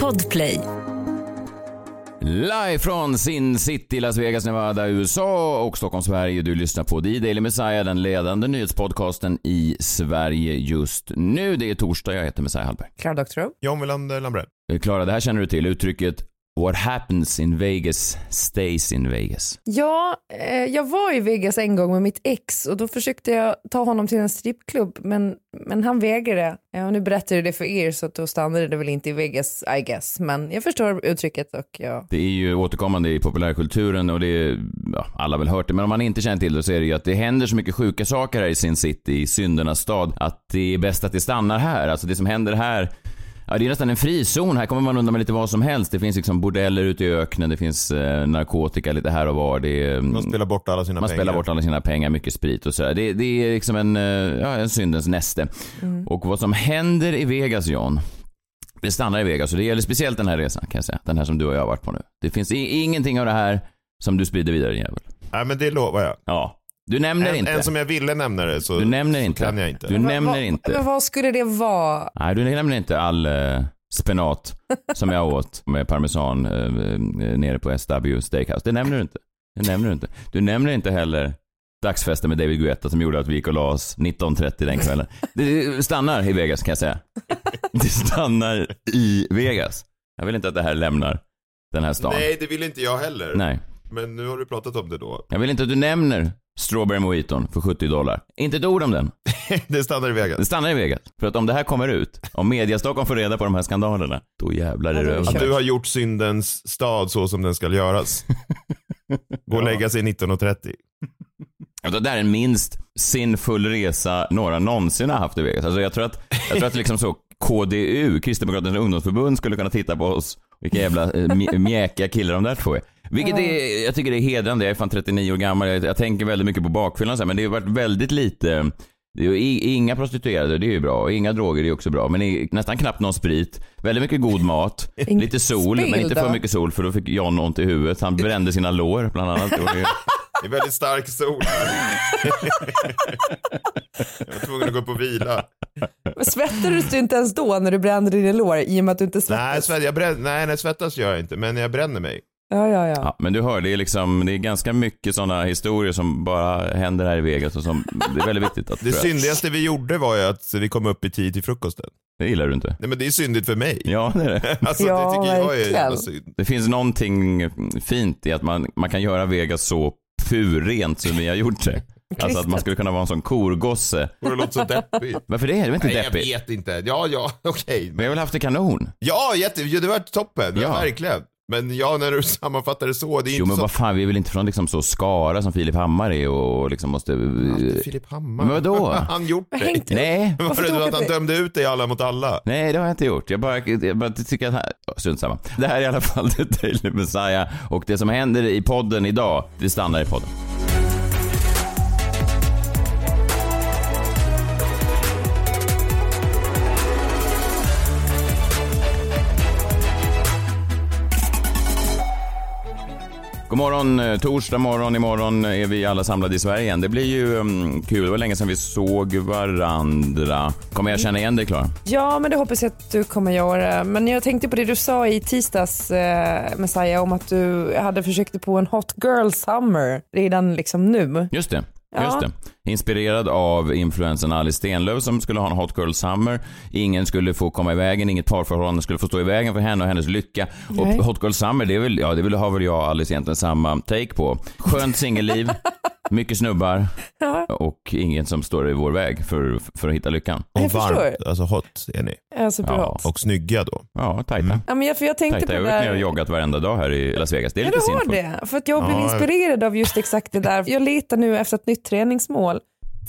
Podplay. Live från Sin City, Las Vegas, Nevada, USA och Stockholm, Sverige. Du lyssnar på The Daily Messiah, den ledande nyhetspodcasten i Sverige just nu. Det är torsdag, jag heter Messiah Hallberg. Klara Doktorow. John Wilander Lambrell. Eh, Klara, det här känner du till, uttrycket What happens in Vegas stays in Vegas. Ja, eh, jag var i Vegas en gång med mitt ex och då försökte jag ta honom till en strippklubb men, men han vägrade. Ja, nu berättar jag det för er så att då stannade det väl inte i Vegas I guess. Men jag förstår uttrycket och ja. Det är ju återkommande i populärkulturen och det är, ja, alla har väl hört det, men om man inte känner till det så är det ju att det händer så mycket sjuka saker här i Sin City, i syndernas stad, att det är bäst att det stannar här. Alltså det som händer här Ja, det är nästan en frizon. Här kommer man undan med lite vad som helst. Det finns liksom bordeller ute i öknen, det finns eh, narkotika lite här och var. Det är, Man spelar bort alla sina man pengar. spelar bort alla sina pengar, mycket sprit och sådär. Det, det är liksom en, eh, ja, en syndens näste. Och vad som händer i Vegas, John, det stannar i Vegas och det gäller speciellt den här resan kan jag säga. Den här som du och jag har varit på nu. Det finns ingenting av det här som du sprider vidare din jävel. Nej, men det lovar jag. Ja. Du nämner En, inte. en som jag ville nämna det så, Du nämner så inte. kan jag inte. Du Va- nämner va- inte. Men vad skulle det vara? Nej, du nämner inte all eh, spenat som jag åt med parmesan eh, nere på SW Steakhouse. Det nämner du inte. Det nämner du inte. Du nämner inte heller dagsfesten med David Guetta som gjorde att vi gick och la oss 19.30 den kvällen. Det stannar i Vegas kan jag säga. Det stannar i Vegas. Jag vill inte att det här lämnar den här stan. Nej, det vill inte jag heller. Nej. Men nu har du pratat om det då. Jag vill inte att du nämner Strawberry Mojiton för 70 dollar. Inte ett ord om den. det stannar i Det Vegas. stannar i Vegas. För att om det här kommer ut, om media Stockholm får reda på de här skandalerna, då jävlar är det det över. Att du har gjort syndens stad så som den ska göras. Gå och lägga sig 19.30. Alltså, det här är den minst sinnfull resa några någonsin har haft i Vegas. Alltså, jag tror att, jag tror att liksom så KDU, Kristdemokraternas ungdomsförbund, skulle kunna titta på oss. Vilka jävla eh, mj- mjäkiga killar de där två är. Vilket är, jag tycker det är hedrande. Jag är fan 39 år gammal. Jag, jag tänker väldigt mycket på bakfyllan så här, men det har varit väldigt lite det är inga prostituerade, det är ju bra. Inga droger, det är också bra. Men nästan knappt någon sprit. Väldigt mycket god mat. Lite sol, men inte för mycket sol för då fick John ont i huvudet. Han brände sina lår bland annat. Det var ju- Det är väldigt stark sol. jag var tvungen att gå upp och vila. Men Svettades du inte ens då när du brände dina lår i och med att du inte Nej, svettades? svett, jag brän, nej, nej, svettas gör jag inte, men jag bränner mig. Ja, ja, ja. Ja, men du hör, det är liksom, det är ganska mycket sådana historier som bara händer här i Vegas och som, det är väldigt viktigt att Det jag- syndigaste vi gjorde var ju att vi kom upp i tid till frukosten. Det gillar du inte. Nej men det är syndigt för mig. Ja, det är det. Alltså Ja, det tycker jag är jävla synd. Det finns någonting fint i att man, man kan göra Vegas så purrent som vi har gjort det. Alltså att man skulle kunna vara en sån korgosse. Och det låter så deppigt. Varför det? Det är inte Nej jag deppigt. vet inte. Ja, ja, okej. Men jag har väl haft det kanon. Ja, jätte, det var toppen. Ja. Ja. verkligen. Men ja, när du sammanfattar det så, det är Jo inte men så... vad fan, vi är väl inte från liksom så Skara som Filip Hammar är och liksom måste... Alltid Filip Hammar. Men vadå? Har han gjort dig? hängt- Nej, Var Varför det tog då att han det? dömde ut dig alla mot alla? Nej, det har jag inte gjort. Jag bara, jag bara tycker att... Ja, Strunt samma. Det här är i alla fall The Daily Messiah och det som händer i podden idag, det stannar i podden. God morgon, eh, torsdag morgon. Imorgon är vi alla samlade i Sverige igen. Det blir ju um, kul. Det var länge sedan vi såg varandra. Kommer jag känna igen dig, Klara? Ja, men det hoppas jag att du kommer göra. Men jag tänkte på det du sa i tisdags, eh, Messiah, om att du hade försökt på en hot girl summer redan liksom nu. Just det. Ja. Just det. Inspirerad av influensen Alice Stenlöf som skulle ha en Hot Girl Summer. Ingen skulle få komma i vägen, inget parförhållande skulle få stå i vägen för henne och hennes lycka. Nej. Och Hot Girl Summer, det är väl, ja det vill, har väl jag och Alice egentligen samma take på. Skönt singelliv, mycket snubbar Ja. och ingen som står i vår väg för, för att hitta lyckan. Jag Och förstår. varmt, alltså hot är ni. Alltså, bra. Ja, Och snygga då. Ja, tajta. Ja, men jag, för jag tänkte tajta. på Jag har varit nere och joggat varenda dag här i Las Vegas. Det är Ja, lite har sinfullt. det. För att jag blev Ja, inspirerad av just exakt det där. Jag letar nu efter ett nytt träningsmål.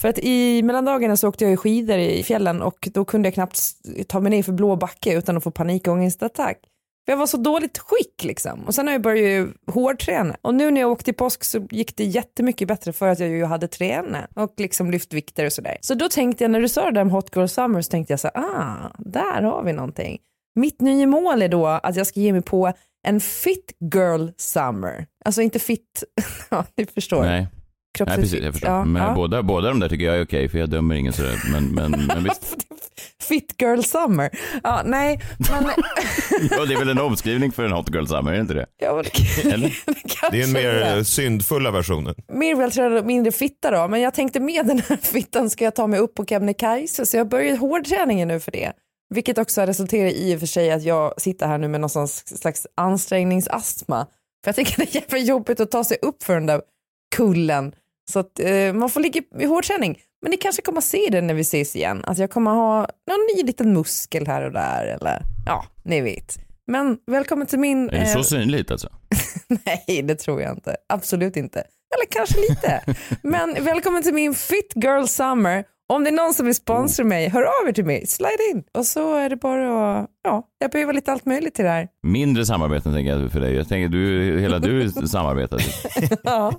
För att i mellandagarna så åkte jag i skidor i fjällen och då kunde jag knappt ta mig ner för blå backe utan att få panikångestattack. För jag var så dåligt skick liksom. Och sen har jag börjat ju hårdträna. Och nu när jag åkte i påsk så gick det jättemycket bättre för att jag ju hade tränat och liksom lyft vikter och sådär. Så då tänkte jag, när du sa det där om Hot Girl Summer så tänkte jag så här, ah, där har vi någonting. Mitt nya mål är då att jag ska ge mig på en fit girl summer. Alltså inte fit, ja ni förstår. Nej. Nej, precis, jag förstår. Ja, men ja. Båda, båda de där tycker jag är okej, för jag dömer ingen sådär. Men, men, men visst. Fit girl summer. Ja, nej, men... Ja, det är väl en omskrivning för en hot girl summer, är det inte det? ja, men det, Eller? Det är en mer är. syndfulla versionen. Mer vältränad och mindre fitta då, men jag tänkte med den här fittan ska jag ta mig upp på Kebnekaise så jag börjar hårdträningen nu för det. Vilket också har resulterat i och för sig att jag sitter här nu med någon slags slags ansträngningsastma. För jag tycker det är jävla jobbigt att ta sig upp för den där kullen. Så att eh, man får ligga i hårdträning. Men ni kanske kommer att se det när vi ses igen. Att jag kommer ha någon ny liten muskel här och där eller ja, ni vet. Men välkommen till min... Är det eh, så synligt alltså? Nej, det tror jag inte. Absolut inte. Eller kanske lite. Men välkommen till min Fit Girl Summer. Om det är någon som vill sponsra mig, hör av er till mig. Slide in. Och så är det bara att, ja, jag behöver lite allt möjligt till det här. Mindre samarbeten tänker jag för dig. Jag tänker du, hela du samarbetar. Ja,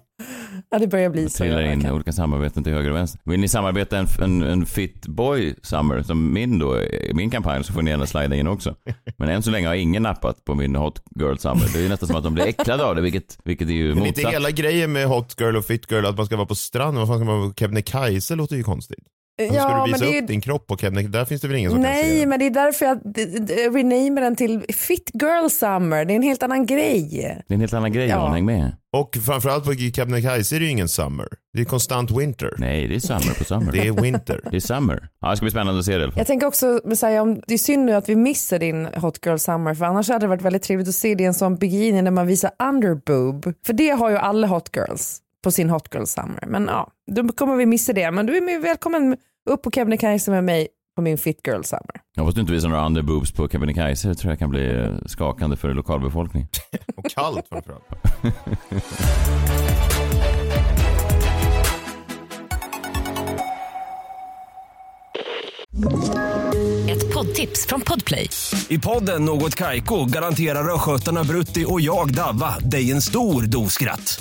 ja det börjar bli så. Trillar in verkligen. olika samarbeten till höger och vänster. Vill ni samarbeta en, en, en fit boy summer som min då, min kampanj så får ni gärna slida in också. Men än så länge har ingen nappat på min hot girl summer. Det är ju nästan som att de blir äcklade av det, vilket, vilket är ju Men inte motsatt. hela grejen med hot girl och fit girl att man ska vara på stranden. Vad fan ska man vara på Kebnekaise låter ju konstigt. Alltså, ska Ja, du men visa det upp är din kropp på Kebnekaise? Där finns det väl ingen som kan se Nej, det? men det är därför jag renamar den till Fit Girl Summer. Det är en helt annan grej. Det är en helt annan grej, Ja. ja. häng med. Och framförallt på Kebnekaise är det ju ingen summer. Det är konstant winter. Nej, det är summer på summer. Det är winter. Det är summer. Ja, det ska bli spännande att se det i alla fall. Jag tänker också säga om det är synd nu att vi missar din Hot Girl Summer för annars hade det varit väldigt trevligt att se det i en sån bikini när man visar underboob. För det har ju alla Hot Girls på sin Hot Girl Summer. Men ja, då kommer vi missa det. Men du är välkommen upp på Kebnekaise med mig på min Fit Girl Summer. Jag hoppas du inte visar några underboobs på Kebnekaise. Det tror jag kan bli eh, skakande för lokalbefolkningen. Och kallt framförallt. Ett poddtips från Podplay. I podden Något Kaiko garanterar östgötarna Brutti och jag, Davva, dig en stor dos skratt.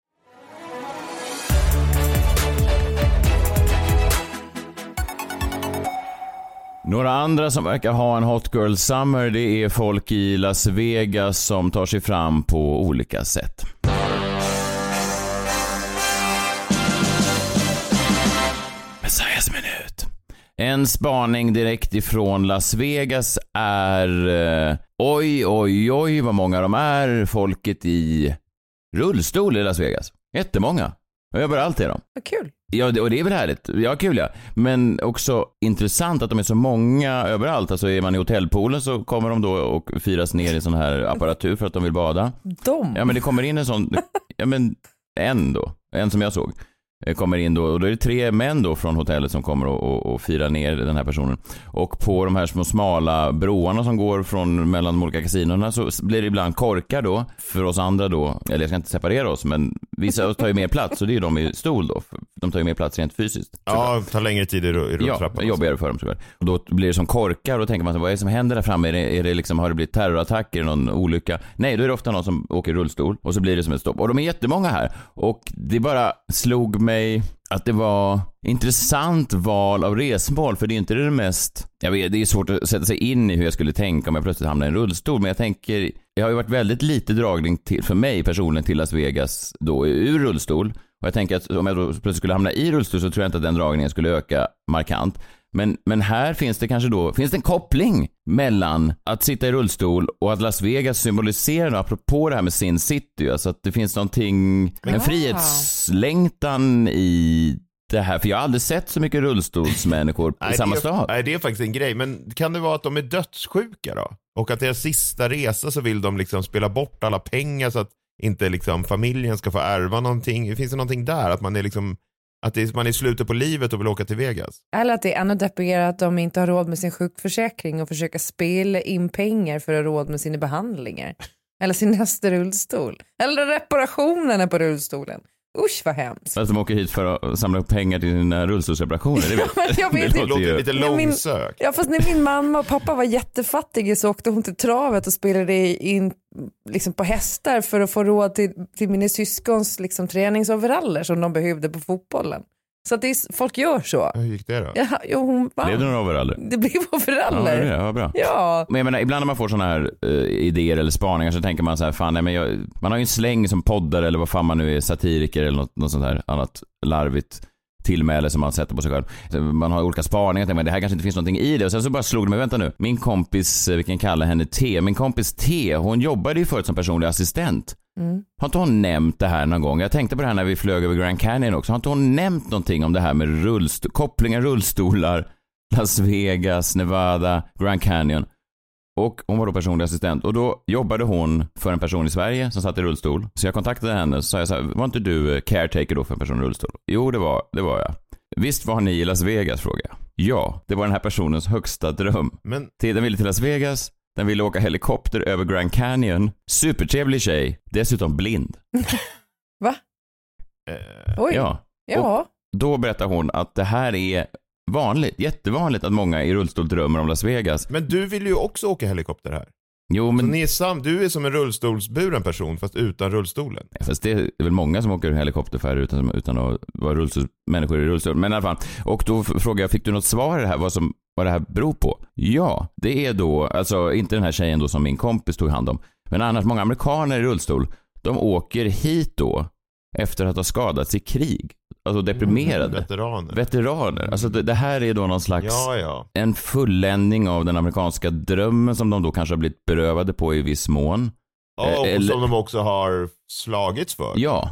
Några andra som verkar ha en hot girl summer, det är folk i Las Vegas som tar sig fram på olika sätt. Messiahs minut. En spaning direkt ifrån Las Vegas är eh, oj, oj, oj vad många de är. Folket i rullstol i Las Vegas. Jättemånga. Och överallt är de. Vad kul. Ja, det- och det är väl härligt. Ja, kul ja. Men också intressant att de är så många överallt. Alltså är man i hotellpoolen så kommer de då och firas ner i sån här apparatur för att de vill bada. De. Ja, men det kommer in en sån, ja men en då, en som jag såg. Eh, Kommer in då och då är det tre män då från hotellet som kommer och, och, och firar ner den här personen. Och på de här små smala broarna som går från mellan de olika kasinorna så blir det ibland korkar då för oss andra då. Eller jag ska inte separera oss men vissa tar ju mer plats och det är ju de i stol då. De tar ju mer plats rent fysiskt. Ja, tar längre tid i, ru- i Ja, rulltrappan. jobbigare för dem såklart. Och då blir det som korkar och då tänker man så, vad är det som händer där framme? Är det, är det liksom, har det blivit terrorattack? Är det någon olycka? Nej, då är det ofta någon som åker rullstol och så blir det som ett stopp. Och de är jättemånga här. Och det bara slog mig mig att det var intressant val av resmål, för det är inte det mest... Jag vet, det är svårt att sätta sig in i hur jag skulle tänka om jag plötsligt hamnar i en rullstol, men jag tänker, det har ju varit väldigt lite dragning till, för mig personligen till Las Vegas då ur rullstol. Och jag tänker att om jag då plötsligt skulle hamna i rullstol så tror jag inte att den dragningen skulle öka markant. Men, men här finns det kanske då, finns det en koppling mellan att sitta i rullstol och att Las Vegas symboliserar, apropå det här med Sin City, alltså att det finns någonting, en frihetslängtan i det här, för jag har aldrig sett så mycket rullstolsmänniskor i samma stad. Nej, det är faktiskt en grej. Men kan det vara att de är dödssjuka då? Och att deras sista resa så vill de liksom spela bort alla pengar så att inte liksom familjen ska få ärva någonting. Finns det någonting där? Att man är liksom, att det är, man är i slutet på livet och vill åka till Vegas? Eller att det är ännu deppigare att de inte har råd med sin sjukförsäkring och försöka spela in pengar för att ha råd med sina behandlingar. Eller sin nästa rullstol. Eller reparationerna på rullstolen. Usch vad hemskt. Att de åker hit för att samla upp pengar till sina rullstolsreparationer, det vet Men jag vet Det låter ju- lite Ja, långsökt. Ja fast när min mamma och pappa var jättefattiga så åkte hon till travet och spelade in liksom på hästar för att få råd till, till mina syskons liksom, träningsoveraller som de behövde på fotbollen. Så att det är, folk gör så. Hur gick det då? Ja, jo, hon vann. Blev det några overaller? Det blev Ja, det overaller. vad bra. Ja, Men jag menar, ibland när man får sådana här eh, idéer eller spaningar så tänker man så här, fan, nej, men jag, man har ju en släng som poddare eller vad fan man nu är, satiriker eller något, något sånt här annat larvigt tillmäle som man sätter på sig själv. Man har olika spaningar, tänker man, det här kanske inte finns någonting i det. Och sen så bara slog det mig, vänta nu, min kompis, eh, vi kan kalla henne T, min kompis T, hon jobbade ju förut som personlig assistent. Har inte hon nämnt det här någon gång? Jag tänkte på det här när vi flög över Grand Canyon också. Har inte hon nämnt någonting om det här med rullst- kopplingen rullstolar, Las Vegas, Nevada, Grand Canyon? Och hon var då personlig assistent och då jobbade hon för en person i Sverige som satt i rullstol. Så jag kontaktade henne och sa jag så här, var inte du eh, caretaker då för en person i rullstol? Jo, det var, det var jag. Visst var ni i Las Vegas, frågade jag. Ja, det var den här personens högsta dröm. Men Den ville till Las Vegas, den ville åka helikopter över Grand Canyon. Supertrevlig tjej, dessutom blind. va? eh, Oj. Ja. Ja. Då berättar hon att det här är vanligt, jättevanligt att många i rullstol drömmer om Las Vegas. men du vill ju också åka helikopter här. Jo, Så men ni är sam, du är som en rullstolsburen person fast utan rullstolen. Fast det är väl många som åker helikopter utan, utan att vara rullstol, människor i rullstol. Men i alla fall. Och då f- frågade jag, fick du något svar i det här, vad, som, vad det här beror på? Ja, det är då, alltså inte den här tjejen då som min kompis tog hand om, men annars många amerikaner i rullstol, de åker hit då efter att ha skadats i krig. Alltså deprimerade. Veteraner. Veteraner. Alltså det, det här är då någon slags Ja, ja. en fulländning av den amerikanska drömmen som de då kanske har blivit berövade på i viss mån. ja och Eller- som de också har slagits för. Ja,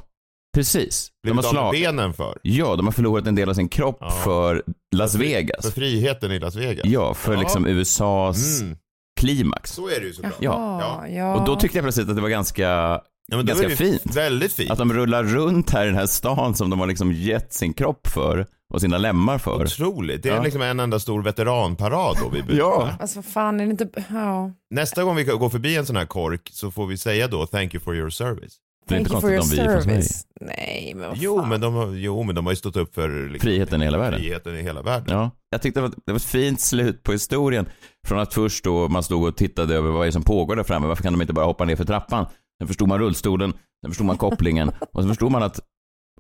precis. De har slag... benen för. Ja, de har förlorat en del av sin kropp Ja. för Las För Vegas. friheten i Las Vegas. Ja, för Ja. liksom USAs Mm, klimax. så är det ju såklart. Ja. Ja, ja. Och då tyckte jag plötsligt att det var ganska, Ja, ganska fint. Väldigt fint. Att de rullar runt här i den här stan som de har liksom gett sin kropp för och sina lemmar för. Otroligt. Det är Ja. liksom en enda stor veteranparad då vi. Ja. Alltså vad fan är det inte, ja. Nästa gång vi går förbi en sån här kork så får vi säga då thank you for your service. Det är inte Thank you for your konstigt om vi är från service. Nej men vad Jo fan. men, de har, jo men de har ju stått upp för liksom, Friheten i hela världen. friheten i hela världen. Ja, jag tyckte det var, det var ett fint slut på historien. Från att först då man stod och tittade över vad är det som pågår där framme, varför kan de inte bara hoppa ner för trappan? Sen förstod man rullstolen, sen förstod man kopplingen och sen förstod man att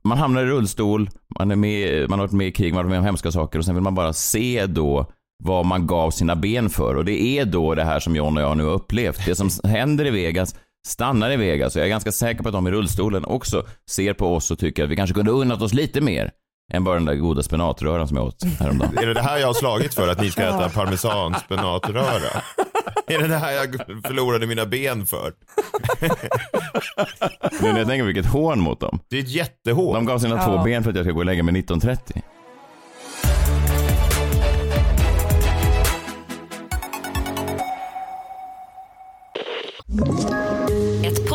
man hamnar i rullstol, man, är med, man har varit med i krig, man har varit med om hemska saker och sen vill man bara se då vad man gav sina ben för. Och det är då det här som John och jag nu har upplevt. Det som händer i Vegas stannar i Vegas. Och jag är ganska säker på att de i rullstolen också ser på oss och tycker att vi kanske kunde unnat oss lite mer än bara den där goda spenatröran som jag åt häromdagen. Är det det här jag har slagit för, att ni ska äta parmesan spenatröra? Är det det här jag förlorade mina ben för? Nu när jag tänker vilket hån mot dem. Det är ett jättehål. De gav sina Ja. två ben för att jag ska gå och lägga mig 19.30. Ett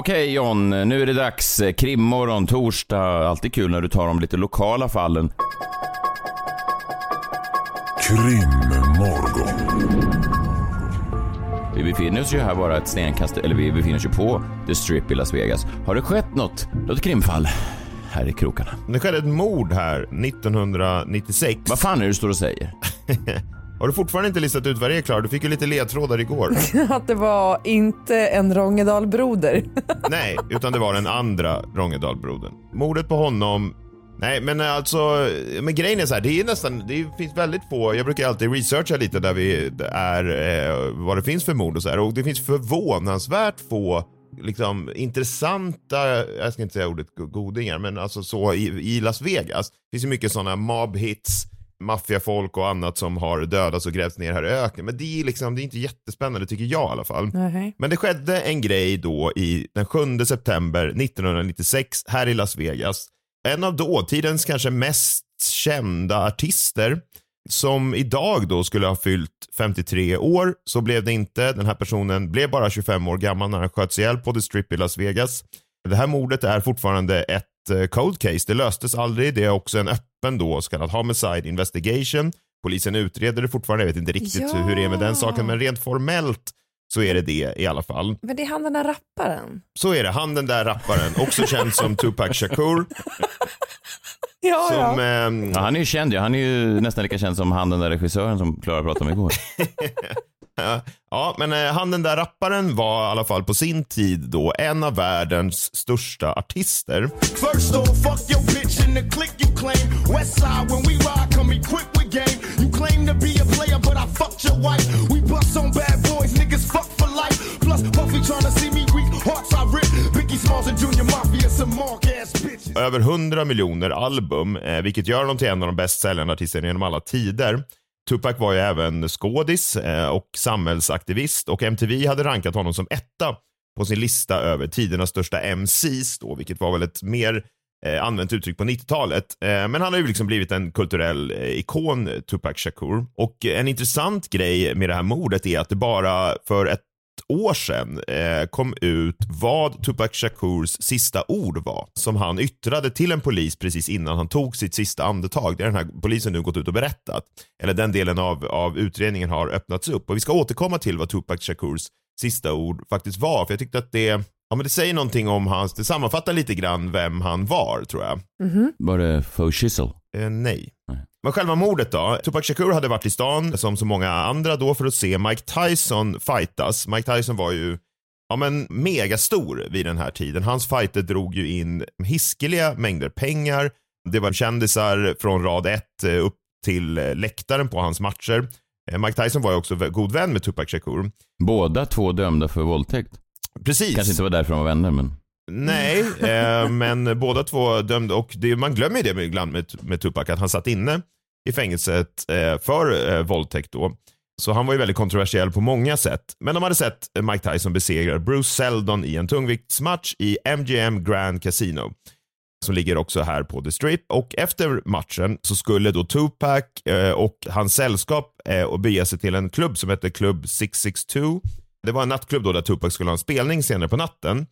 Okej John, nu är det dags. Krimmorgon, torsdag. Alltid kul när du tar de lite lokala fallen. Krimmorgon. Vi befinner oss ju här bara ett stenkast, eller vi befinner oss ju på The Strip i Las Vegas. Har det skett något, något krimfall här i krokarna? Det skedde ett mord här 1996. Vad fan är det du står och säger? Har du fortfarande inte listat ut vad det är Klara? Du fick ju lite ledtrådar igår. Att det var inte en Rångedalbroder. Nej, utan det var den andra Rångedalbrodern. Mordet på honom Nej men alltså, men grejen är så här, det är nästan, det finns väldigt få, jag brukar alltid researcha lite där vi är, eh, vad det finns för mord och så här och det finns förvånansvärt få liksom intressanta, jag ska inte säga ordet godingar, men alltså så i, i Las Vegas. Det finns ju mycket sådana mob hits, maffiafolk och annat som har dödats och grävts ner här i öknen. Men det är, liksom, det är inte jättespännande tycker jag i alla fall. Nej. Men det skedde en grej då i den 7 september 1996 här i Las Vegas. En av dåtidens kanske mest kända artister som idag då skulle ha fyllt 53 år. Så blev det inte. Den här personen blev bara 25 år gammal när han sköts ihjäl på The Strip i Las Vegas. Det här mordet är fortfarande ett cold case. Det löstes aldrig. Det är också en öppen då så kallad homicide investigation. Polisen utreder det fortfarande. Jag vet inte riktigt Ja. hur det är med den saken, men rent formellt så är det det i alla fall. Men det är han den där rapparen. Så är det. Han den där rapparen, också känd som Tupac Shakur. Ja, Som, ja. ehm, Ja, han är ju känd ju. Han är ju nästan lika känd som han den där regissören som Klara pratade om igår. Ja, men eh, han den där rapparen var i alla fall på sin tid då en av världens största artister. First off, fuck your bitch in the click you claim. West side, when we ride, come equipped with game. You claim to be a player, but I fucked your wife. We bust on bad boys, niggas fuck for life. Plus, Puffy tryna see me weak, hearts I rip. Biggie Smalls and Junior Mafia, some mark ass bitches. Över 100 miljoner album, eh, vilket gör honom till en av de bäst säljande artisterna genom alla tider. Tupac var ju även skådis eh, och samhällsaktivist och MTV hade rankat honom som etta på sin lista över tidernas största MCs då, vilket var väl ett mer eh, använt uttryck på 90-talet. Eh, men han har ju liksom blivit en kulturell ikon, Tupac Shakur. Och en intressant grej med det här mordet är att det bara för ett år sedan eh, kom ut vad Tupac Shakurs sista ord var som han yttrade till en polis precis innan han tog sitt sista andetag. Det har den här polisen nu gått ut och berättat. Eller den delen av, av utredningen har öppnats upp och vi ska återkomma till vad Tupac Shakurs sista ord faktiskt var för jag tyckte att det Ja men det säger någonting om hans, det sammanfattar lite grann vem han var tror jag. Var det Faux Schissel? Eh, nej. Men själva mordet då? Tupac Shakur hade varit i stan som så många andra då för att se Mike Tyson fightas. Mike Tyson var ju ja, men megastor vid den här tiden. Hans fighter drog ju in hiskeliga mängder pengar. Det var kändisar från rad 1 upp till eh, läktaren på hans matcher. Eh, Mike Tyson var ju också god vän med Tupac Shakur. Båda två dömda för våldtäkt. Precis. Kanske inte var därför de var vänner, men... Nej, eh, men båda två dömde och det, man glömmer ju det ibland med, med Tupac att han satt inne i fängelset eh, för eh, våldtäkt då. Så han var ju väldigt kontroversiell på många sätt. Men de hade sett Mike Tyson besegra Bruce Seldon i en tungviktsmatch i MGM Grand Casino. Som ligger också här på The Strip. Och efter matchen så skulle då Tupac eh, och hans sällskap eh, och bege sig till en klubb som hette Club 662. Det var en nattklubb då där Tupac skulle ha en spelning senare på natten.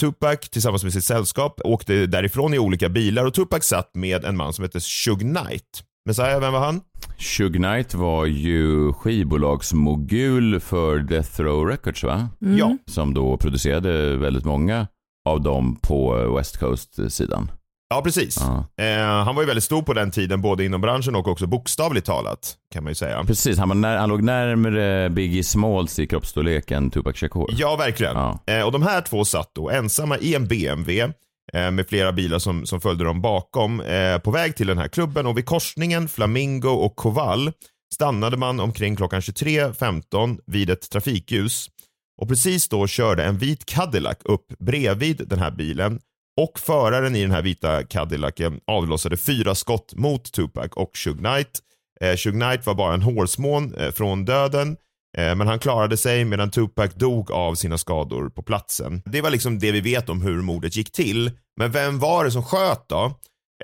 Tupac tillsammans med sitt sällskap åkte därifrån i olika bilar och Tupac satt med en man som hette Suge Knight. Messiah, vem var han? Suge Knight var ju skivbolagsmogul för Death Row Records, va? Ja, Som då producerade väldigt många av dem på West Coast-sidan. Ja precis. Ja. Eh, han var ju väldigt stor på den tiden, både inom branschen och också bokstavligt talat, kan man ju säga. Precis, han, var när, han låg närmare Biggie Smalls i kroppsstorlek än Tupac Shakur. Ja, verkligen. Ja. Eh, och de här två satt då ensamma i en BMW eh, med flera bilar som, som följde dem bakom eh, på väg till den här klubben och vid korsningen Flamingo och Koval stannade man omkring klockan 23.15 vid ett trafikljus och precis då körde en vit Cadillac upp bredvid den här bilen och föraren i den här vita Cadillacen avlossade fyra skott mot Tupac och Shug Knight. Eh, Shug Knight var bara en hårsmån eh, från döden Eh, Men han klarade sig medan Tupac dog av sina skador på platsen. Det var liksom det vi vet om hur mordet gick till. Men vem var det som sköt då?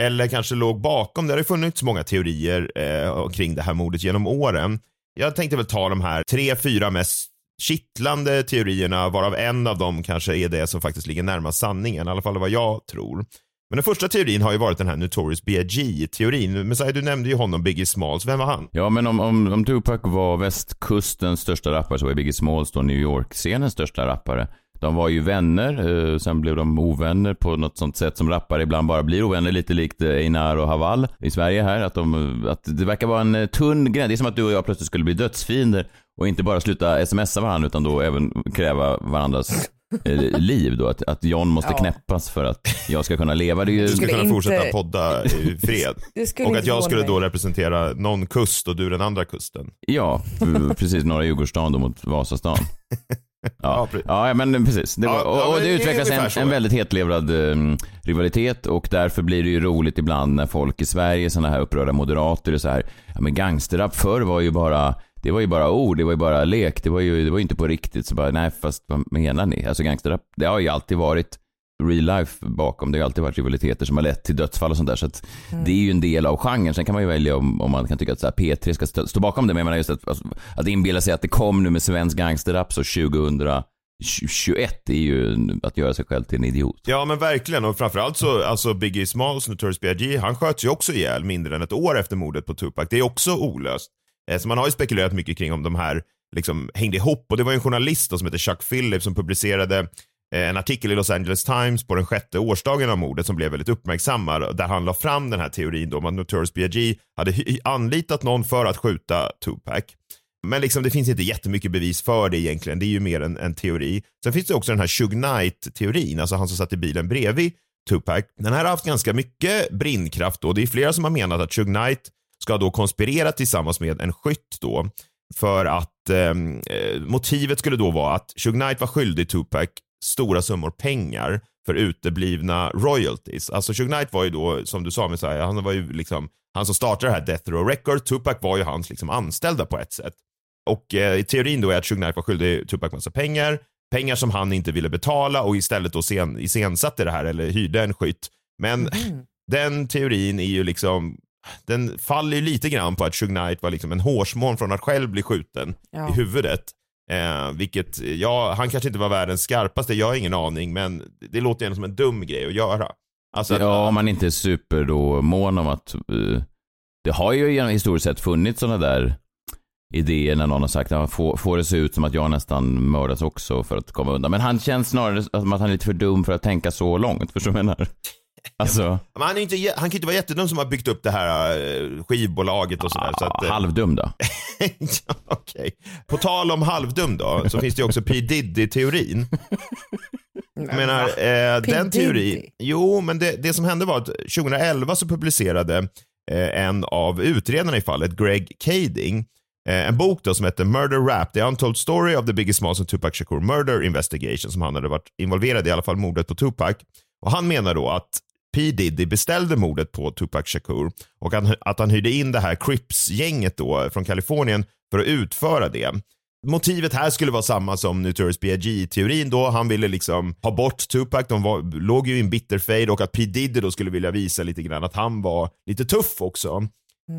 Eller kanske låg bakom? Det har ju funnits många teorier eh, kring det här mordet genom åren. Jag tänkte väl ta de här tre, fyra mest kittlande teorierna varav en av dem kanske är det som faktiskt ligger närmast sanningen, i alla fall vad jag tror. Men den första teorin har ju varit den här Notorious B.I.G-teorin. Messiah, du nämnde ju honom, Biggie Smalls. Vem var han? Ja, men om, om, om Tupac var västkustens största rappare så var ju Biggie Smalls då New York-scenens största rappare. De var ju vänner, eh, sen blev de ovänner på något sånt sätt som rappare ibland bara blir ovänner, lite likt eh, Einar och Haval i Sverige här. Att, de, eh, att det verkar vara en eh, tunn gräns. Det är som att du och jag plötsligt skulle bli dödsfiender och inte bara sluta smsa varandra utan då även kräva varandras eh, liv då. Att, att John måste Ja. knäppas för att jag ska kunna leva. Det är ju... Du skulle kunna inte- fortsätta podda i fred. Och att jag skulle mig. då representera någon kust och du den andra kusten. Ja, precis. Norra Djurgårdsstaden då mot Vasastan. Ja, ja men precis. Det var, och, och det utvecklas en, en väldigt hetlevrad um, rivalitet och därför blir det ju roligt ibland när folk i Sverige, sådana här upprörda moderater är så här, ja men gangsterrap förr var ju bara det var ju bara ord, det var ju bara lek, det var ju, det var ju inte på riktigt. Så bara, nej fast vad menar ni? Alltså gangsterrap, det har ju alltid varit real life bakom. Det har alltid varit rivaliteter som har lett till dödsfall och sånt där. Så att det är ju en del av genren. Sen kan man ju välja om, om man kan tycka att så här, P3 ska stå, stå bakom det. Men jag menar just att, alltså, att inbilla sig att det kom nu med svensk gangsterrap så 2021 är ju att göra sig själv till en idiot. Ja men verkligen och framförallt så, alltså Biggie Smalls, Notorious B.I.G. han sköts ju också ihjäl mindre än ett år efter mordet på Tupac. Det är också olöst. Eh, så man har ju spekulerat mycket kring om de här liksom hängde ihop och det var ju en journalist då, som heter Chuck Phillips som publicerade eh, en artikel i Los Angeles Times på den sjätte årsdagen av mordet som blev väldigt uppmärksammad där han la fram den här teorin då om att Notorious B.I.G. hade anlitat någon för att skjuta Tupac. Men liksom det finns inte jättemycket bevis för det egentligen. Det är ju mer en, en teori. Sen finns det också den här Shug Knight-teorin, alltså han som satt i bilen bredvid Tupac. Den här har haft ganska mycket brinnkraft då. Det är flera som har menat att Shug Knight ska då konspirera tillsammans med en skytt då för att ehm, eh, motivet skulle då vara att Shug Knight var skyldig Tupac stora summor pengar för uteblivna royalties. Alltså Shug Knight var ju då, som du sa Messiah, han var ju liksom, han som startade det här Death Row Records, Tupac var ju hans liksom anställda på ett sätt. Och eh, teorin då är att Shug Knight var skyldig Tupac massa pengar, pengar som han inte ville betala och istället då sen, iscensatte det här eller hyrde en skytt. Men den teorin är ju liksom, den faller ju lite grann på att Shug Knight var liksom en hårsmån från att själv bli skjuten Ja. i huvudet. Eh, vilket, ja, han kanske inte var världens skarpaste, jag har ingen aning, men det låter ju som en dum grej att göra. Alltså, att- Ja, om man inte är super då mån om att... eh, det har ju genom historiskt sett funnits sådana där idéer när någon har sagt att får, får det se ut som att jag nästan mördas också för att komma undan. Men han känns snarare som att han är lite för dum för att tänka så långt. Förstår du vad jag menar? Alltså, Men han, är inte, han kan inte vara jättedum som har byggt upp det här eh, skivbolaget och sådär. Så att, eh, halvdum då. ja, okej. På tal om halvdum då, så finns det ju också P Diddy-teorin. Jag menar, eh, den teorin... Jo, men det, det som hände var att 2011 så publicerade eh, en av utredarna i fallet, Greg Kading, eh, en bok då som heter Murder Rap, The Untold Story of the Biggie Smalls and Tupac Shakur Murder Investigation, som han hade varit involverad i, i alla fall mordet på Tupac. Och han menar då att P Diddy beställde mordet på Tupac Shakur och att, han hyrde in det här Crips-gänget då från Kalifornien för att utföra det. Motivet här skulle vara samma som Notorious B.I.G.-teorin då. Han ville liksom ha bort Tupac, de var, låg ju i en bitter fade och att P Diddy då skulle vilja visa lite grann att han var lite tuff också.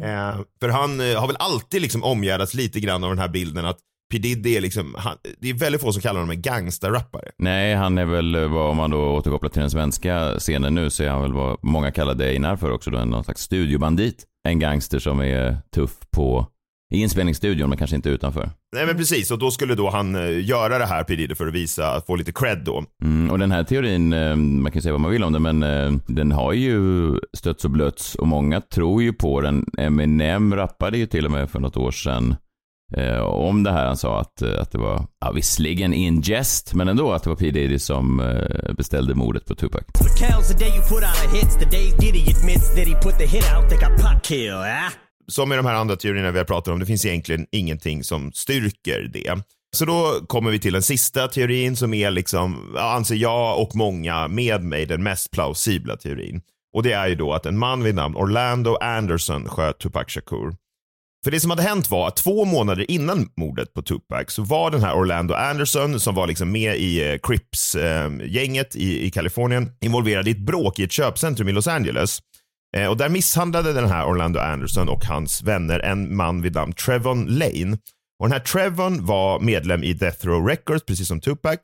Eh, för han eh, har väl alltid liksom omgärdats lite grann av den här bilden att P Diddy är liksom, han, det är väldigt få som kallar honom en gangsterrappare. Nej, han är väl, eh, vad om man då återkopplar till den svenska scenen nu, så är han väl vad många kallade Einar för också, då, en någon slags studiobandit. En gangster som är tuff på, i inspelningsstudion, men kanske inte utanför. Nej men precis, och då skulle då han eh, göra det här P för att visa, få lite cred då. Mm, och den här teorin, eh, man kan säga vad man vill om den, men den har ju stötts och blötts och många tror ju på den. Eminem rappade ju till och med för något år sedan eh, om det här. Han sa att, eh, att det var, ja, visserligen in jest, men ändå att det var P Diddy som eh, beställde mordet på Tupac. Ah? som i de här andra teorierna vi har pratat om, det finns egentligen ingenting som styrker det. Så då kommer vi till den sista teorin som är liksom, anser jag och många med mig, den mest plausibla teorin. Och det är ju då att en man vid namn Orlando Anderson sköt Tupac Shakur. För det som hade hänt var att två månader innan mordet på Tupac så var den här Orlando Anderson som var liksom med i eh, Crips-gänget eh, i, i Kalifornien involverad i ett bråk i ett köpcentrum i Los Angeles. Eh, och där misshandlade den här Orlando Anderson och hans vänner en man vid namn Trevon Lane. Och den här Trevon var medlem i Death Row Records, precis som Tupac.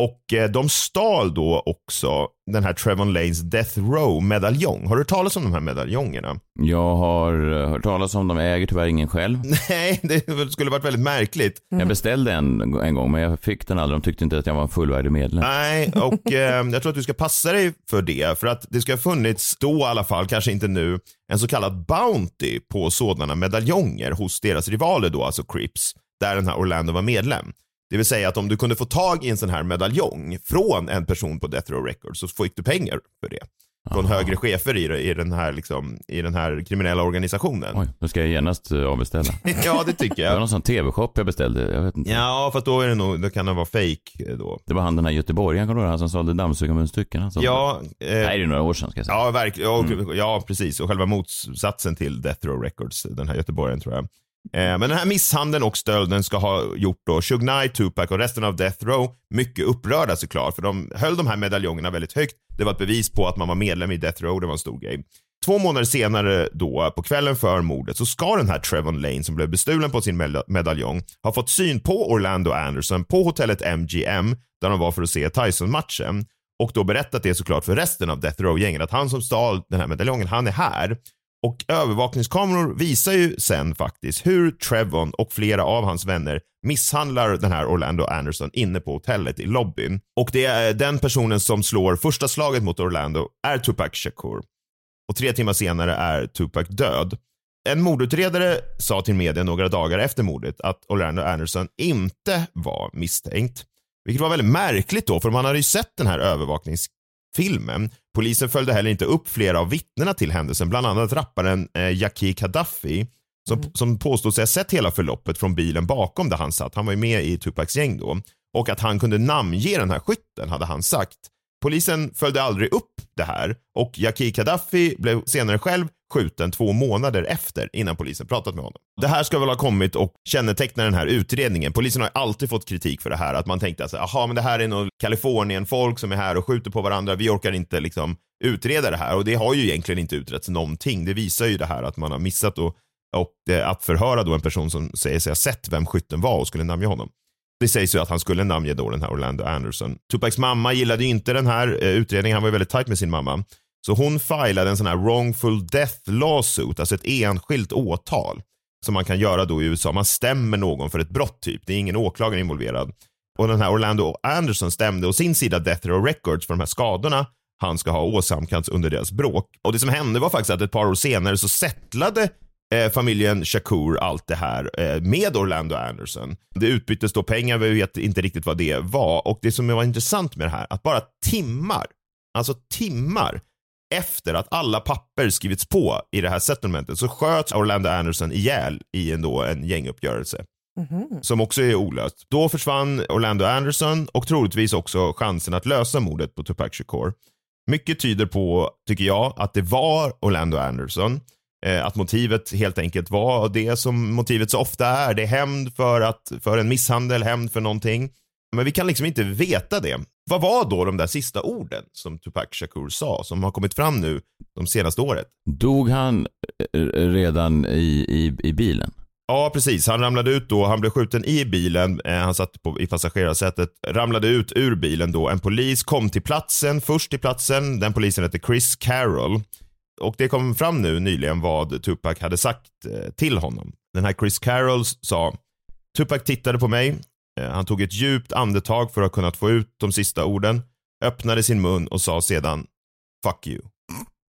Och eh, de stal då också den här Trevon Lanes Death Row-medaljong. Har du hört talas om de här medaljongerna? Jag har eh, hört talas om dem, jag äger tyvärr ingen själv. Nej, det skulle varit väldigt märkligt. Jag beställde en en gång, men jag fick den aldrig. De tyckte inte att jag var en fullvärdig medlem. Nej, och eh, jag tror att du ska passa dig för det. För att det ska ha funnits då i alla fall, kanske inte nu, en så kallad Bounty på sådana medaljonger hos deras rivaler då, alltså Crips, där den här Orlando var medlem. Det vill säga att om du kunde få tag i en sån här medaljong från en person på Death Row Records så fick du pengar för det. från högre chefer i, i, den här, liksom, i den här kriminella organisationen. Oj, då ska jag genast eh, avbeställa. ja, det tycker Det var jag. någon sån tv-shop jag beställde. Jag vet inte. Ja, fast då är det nog, då kan det vara fake eh, då. Det var han den här göteborgaren, kommer du? Han som sålde dammsugarmunstycken. Ja, Nej, det eh, är några år sedan ska jag säga. ja, verkligen. Ja, ja, precis. Och själva motsatsen till Death Row Records, den här göteborgaren tror jag. Eh, men den här misshandeln och stölden ska ha gjort då Shug Knight, Tupac och resten av Death Row mycket upprörda såklart. För de höll de här medaljongerna väldigt högt. Det var ett bevis på att man var medlem i Death Row, det var en stor grej. Två månader senare då, på kvällen för mordet, så ska den här Trevon Lane som blev bestulen på sin medaljong ha fått syn på Orlando Anderson på hotellet MGM där de var för att se Tyson-matchen och då berättat det såklart för resten av Death Row-gänget att han som stal den här medaljongen, han är här. Och övervakningskameror visar ju sen faktiskt hur Trevon och flera av hans vänner misshandlar den här Orlando Anderson inne på hotellet i lobbyn. Och det är eh, den personen som slår första slaget mot Orlando är Tupac Shakur. Och tre timmar senare är Tupac död. En mordutredare sa till media några dagar efter mordet att Orlando Anderson inte var misstänkt. Vilket var väldigt märkligt då, för man hade ju sett den här övervaknings övervakningsfilmen. Polisen följde heller inte upp flera av vittnena till händelsen, bland annat rapparen eh, Yaki Gaddafi som, som påstod sig ha sett hela förloppet från bilen bakom där han satt. Han var ju med i Tupacs gäng då. Och att han kunde namnge den här skytten hade han sagt. Polisen följde aldrig upp det här och Yaki Gaddafi blev senare själv skjuten två månader efter innan polisen pratat med honom. Det här ska väl ha kommit och känneteckna den här utredningen. Polisen har alltid fått kritik för det här, att man tänkte att jaha, men det här är nog Kalifornien-folk som är här och skjuter på varandra. Vi orkar inte liksom utreda det här och det har ju egentligen inte utretts någonting. Det visar ju det här att man har missat och, och eh, att förhöra då en person som säger sig ha sett vem skytten var och skulle namnge honom. Det sägs ju att han skulle namnge då den här Orlando Anderson. Tupacs mamma gillade ju inte den här eh, utredningen. Han var ju väldigt tajt med sin mamma. Så hon filade en sån här wrongful death lawsuit, alltså ett enskilt åtal som man kan göra då i USA. Man stämmer någon för ett brott typ. Det är ingen åklagare involverad. Och den här Orlando Anderson stämde å sin sida Death Row Records för de här skadorna han ska ha åsamkats under deras bråk. Och det som hände var faktiskt att ett par år senare så settlade eh, familjen Shakur allt det här eh, med Orlando Anderson. Det utbyttes då pengar, vi vet inte riktigt vad det var. Och det som var intressant med det här, att bara timmar, alltså timmar efter att alla papper skrivits på i det här settlementet så sköts Orlando Anderson ihjäl i en, då, en gänguppgörelse. Som också är olöst. Då försvann Orlando Anderson och troligtvis också chansen att lösa mordet på Tupac Shakur. Mycket tyder på, tycker jag, att det var Orlando Anderson. Eh, att motivet helt enkelt var det som motivet så ofta är. Det är hämnd för, att, för en misshandel, hämnd för någonting. Men vi kan liksom inte veta det. Vad var då de där sista orden som Tupac Shakur sa, som har kommit fram nu de senaste året? Dog han eh, redan i, i, i bilen? Ja, precis. Han ramlade ut då. Han blev skjuten i bilen. Eh, han satt på, i passagerarsätet. Ramlade ut ur bilen då. En polis kom till platsen, först till platsen. Den polisen hette Chris Carroll. Och det kom fram nu nyligen vad Tupac hade sagt eh, till honom. Den här Chris Carroll sa Tupac tittade på mig. Eh, han tog ett djupt andetag för att kunna få ut de sista orden. Öppnade sin mun och sa sedan Fuck you.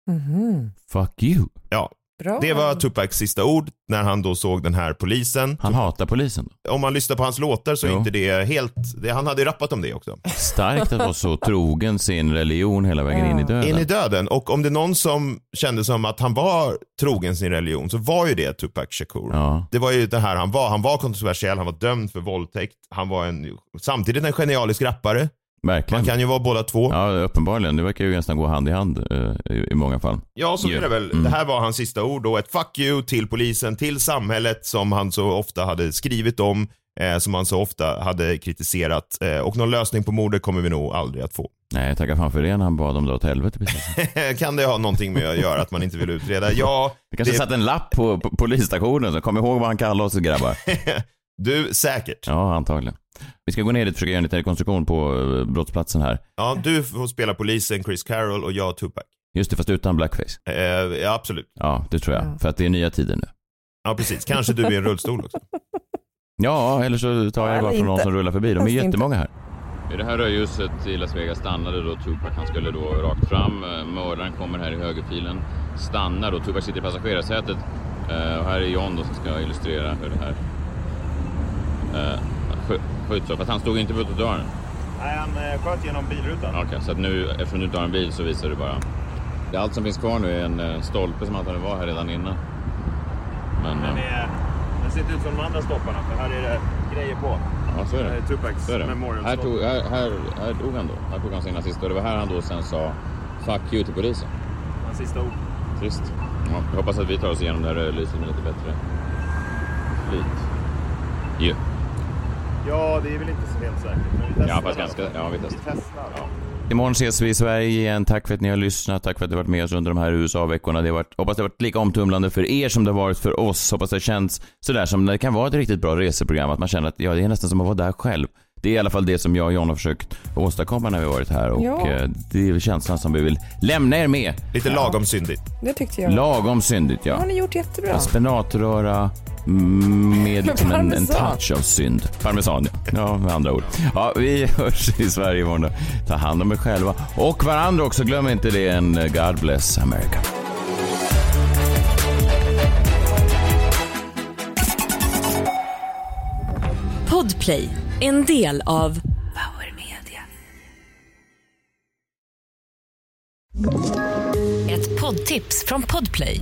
Mhm. Fuck you. Ja, Bra. det var Tupacs sista ord när han då såg den här polisen. Han hatar polisen. Om man lyssnar på hans låtar så är Jo. inte det helt, det, han hade ju rappat om det också. Starkt att vara så trogen sin religion hela vägen in i döden. In i döden. Och om det är någon som kände som att han var trogen sin religion så var ju det Tupac Shakur. Ja. Det var ju det här han var. Han var kontroversiell, han var dömd för våldtäkt. Han var en, samtidigt en genialisk rappare. Verkligen. Man kan ju vara båda två. Ja, uppenbarligen. Det verkar ju nästan gå hand i hand eh, i, i många fall. Ja, så är det väl. Mm. Det här var hans sista ord och ett fuck you till polisen, till samhället som han så ofta hade skrivit om, eh, som han så ofta hade kritiserat. Eh, och någon lösning på mordet kommer vi nog aldrig att få. Nej, tacka fan för det när han bad dem dra åt helvete precis. kan det ha någonting med att göra att man inte vill utreda? Ja, Det kanske det- satt en lapp på, på polisstationen, så kom ihåg vad han kallar oss grabbar. du säkert. Ja, antagligen. Vi ska gå ner dit och försöka göra en liten rekonstruktion på eh, brottsplatsen här. Ja, du får spela polisen, Chris Carroll och jag Tupac. Just det, fast utan blackface. Eh, ja, absolut. Ja, det tror jag. Ja. För att det är nya tider nu. Ja, precis. Kanske du är i en rullstol också. Ja, eller så tar jag det bara från någon som rullar förbi. De är jättemånga här. I det här rödljuset i Las Vegas stannade då Tupac. Han skulle då rakt fram. Eh, Mördaren kommer här i högerfilen. Stannar då. Tupac sitter i passagerarsätet. Eh, Och här är John då som ska illustrera hur det här skö- sköts upp. Fast han stod inte på trottoaren. Nej, han eh, sköt genom bilrutan. Okej, så att nu eftersom du inte har en bil så visar du bara. Allt som finns kvar nu är en eh, stolpe som antagligen var här redan innan. Men, Den, eh, är, den ser inte ut som de andra stopparna för här är det grejer på. ja så är Det det. är Tupacs Så är det. Memorial Här, tog, här, här, här dog han då. Här tog han sina sista och det var här han då sen sa Fuck you till polisen. Hans sista ord. Trist. Ja, jag hoppas att vi tar oss igenom det här rödlyset med lite bättre flyt. Ju. Ja, det är väl inte så helt säkert. Men vi testar. Ja, fast ganska, ja, vi testar. Vi testar. Ja. Imorgon ses vi i Sverige igen. Tack för att ni har lyssnat. Tack för att ni har varit med oss under de här USA-veckorna. Det har varit, hoppas det har varit lika omtumlande för er som det har varit för oss. Hoppas det känns sådär som det kan vara ett riktigt bra reseprogram. Att man känner att ja, det är nästan som att vara där själv. Det är i alla fall det som jag och John har försökt åstadkomma när vi har varit här och Ja. eh, det är känslan som vi vill lämna er med. Lite lagom syndigt. Det tyckte jag. Lagom syndigt Det ja. har ni gjort jättebra. Spenatröra med liksom en, en touch av synd. Parmesan, ja med andra ord. Ja, vi hörs i Sverige imorgon. Ta hand om er själva och varandra också. Glöm inte det. En eh, God bless America. Podplay, en del av Power Media. Ett poddtips från Podplay.